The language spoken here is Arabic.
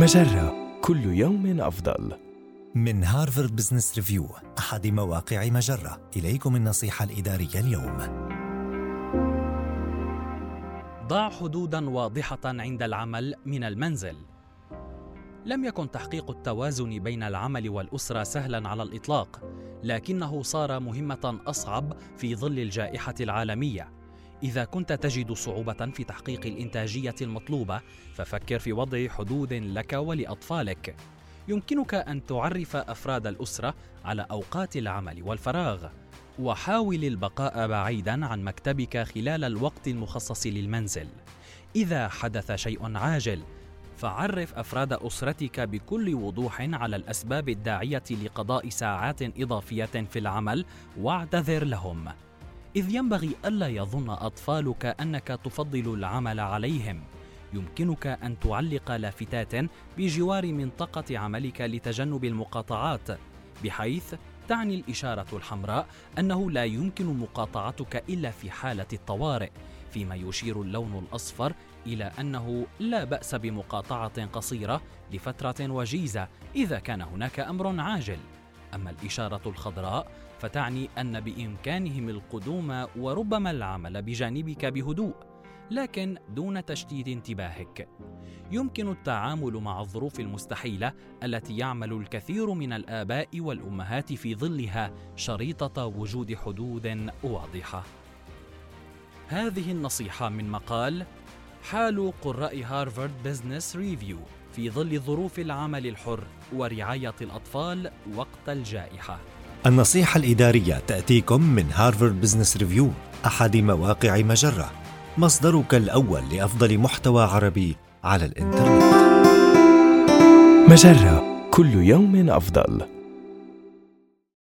مجرة كل يوم أفضل. من هارفارد بزنس ريفيو أحد مواقع مجرة. إليكم النصيحة الإدارية اليوم. ضع حدودا واضحة عند العمل من المنزل. لم يكن تحقيق التوازن بين العمل والأسرة سهلا على الإطلاق لكنه صار مهمة أصعب في ظل الجائحة العالمية. إذا كنت تجد صعوبة في تحقيق الإنتاجية المطلوبة ففكر في وضع حدود لك ولأطفالك. يمكنك أن تعرف أفراد الأسرة على أوقات العمل والفراغ، وحاول البقاء بعيدا عن مكتبك خلال الوقت المخصص للمنزل. إذا حدث شيء عاجل، فعرف أفراد أسرتك بكل وضوح على الأسباب الداعية لقضاء ساعات إضافية في العمل واعتذر لهم. إذ ينبغي ألا يظن أطفالك أنك تفضل العمل عليهم. يمكنك أن تعلق لافتات بجوار منطقة عملك لتجنب المقاطعات، بحيث تعني الإشارة الحمراء أنه لا يمكن مقاطعتك إلا في حالة الطوارئ، فيما يشير اللون الأصفر إلى أنه لا بأس بمقاطعة قصيرة لفترة وجيزة إذا كان هناك أمر عاجل. أما الإشارة الخضراء فتعني أن بإمكانهم القدوم وربما العمل بجانبك بهدوء لكن دون تشتيت انتباهك. يمكن التعامل مع الظروف المستحيلة التي يعمل الكثير من الآباء والأمهات في ظلها شريطة وجود حدود واضحة. هذه النصيحة من مقال حال قراء هارفارد بزنس ريفيو. في ظل ظروف العمل الحر ورعاية الأطفال وقت الجائحة. النصيحة الإدارية تأتيكم من هارفارد بزنس ريفيو أحد مواقع مجرة. مصدرك الأول لأفضل محتوى عربي على الإنترنت. مجرة كل يوم أفضل.